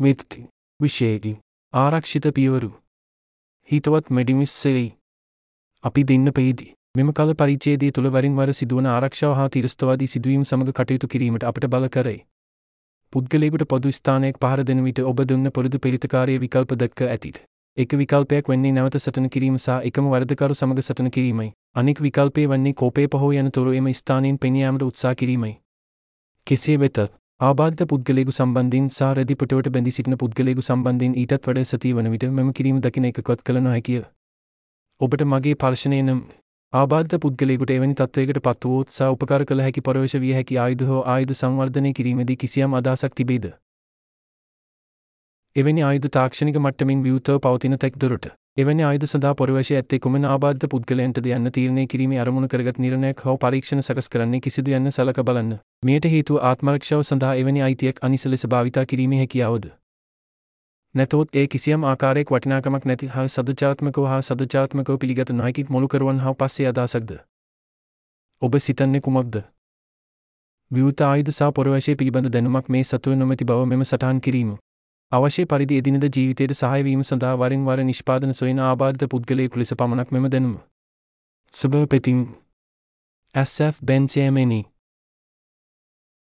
වෙත්ති විශේගි ආරක්ෂිත පියවරු හිතවත් මෙඩිමිස්සෙයි අපි දෙන්න පෙහිදී මෙම කල පරිච්ඡේදය තුළ වරින් වර සිදුවන ආරක්ෂාව හා තිරස්තවාදී සිදුවීම් සමග කටයුතු කිරීමට අපට බල කරයි. පුද්ගලයෙකුට පොදු ස්ථානයක් පහර දෙන විට ඔබ දුන්න පුරුදු පිළිතකාරී විකල්ප දක්ක ඇතිද. එක විකල්පයක් වෙන්නේ නැවත සටන කිරීම සහ එකම වරදකරු සමග සටන කිරීමයි. අනෙක් විකල්පය වන්නේ කෝපය පහෝ යන තුරු එම ස්ථානයෙන් පෙනියාමට උත්සා කිරීමයි. කෙසේ වෙතත් ආබාධිත පුද්ගලයෙකු සම්බන්ධින් සහ රැදිපුටුවට බැඳී සිටින පුද්ගලයෙකු සම්බන්ධින් ඊටත් වඩා සතිය වන විට මෙම කිරීම දකින එකකොත් කළ නොහැකිය. ඔබට මගේ පර්ශනය නම් ආබාධ පුද්ගලයෙකුට එවැනි තත්වයකට පත්වුවොත් සහ උපකාර කළ හැකි පරවේශ විය හැකි ආයුධ හෝ ආයුධ සංවර්ධනය කිරීමේදී කිසියම් අදහසක් තිබේද. එවැනි ආයුධ තාක්ෂණික මට්ටමින් විවෘතව පවතින තැක් දුරට එවැනි ආයුධ සඳහා පොරවශය ඇත්තේ කුමන ආබාධ පුද්ගලයන්ටද යන්න තීරණය කිරීමේ අරමුණු කරගත් නිර්ණයක් හෝ පරීක්ෂණ සකස් කරන්නේ කිසිදු යන්න සලක බලන්න. මෙයට හේතුව ආත්මරක්ෂාව සඳහා එවැනි අයිතියක් අනිස ලෙස භාවිතා කිරීමේ හැකියාවද. නැතොත් ඒ කිසියම් ආකාරයක් වටිනාකමක් නැති හා සදචාත්මකව හා සදචාත්මකව පිළිගත නොහැකි මොළුකරුවන් හා පස්සේ අදහසක්ද. ඔබ සිතන්නේ කුමක්ද? විවෘත ආයුධ සහ පොරවැශය පිළිබඳ දැනුමක් මේ සතුව නොමැති බව මෙම සටහන් කිරීම. අවශ්‍ය පරිදි එදිනද ජීවිතයට සහයවීම සඳහා වරින් වර නිෂ්පාදන සොයන ආබාධිත පුද්ගලයෙකු ලෙස පමණක් මෙම දැනුම. සුභ පෙතින් SF බෙන්චේමෙනි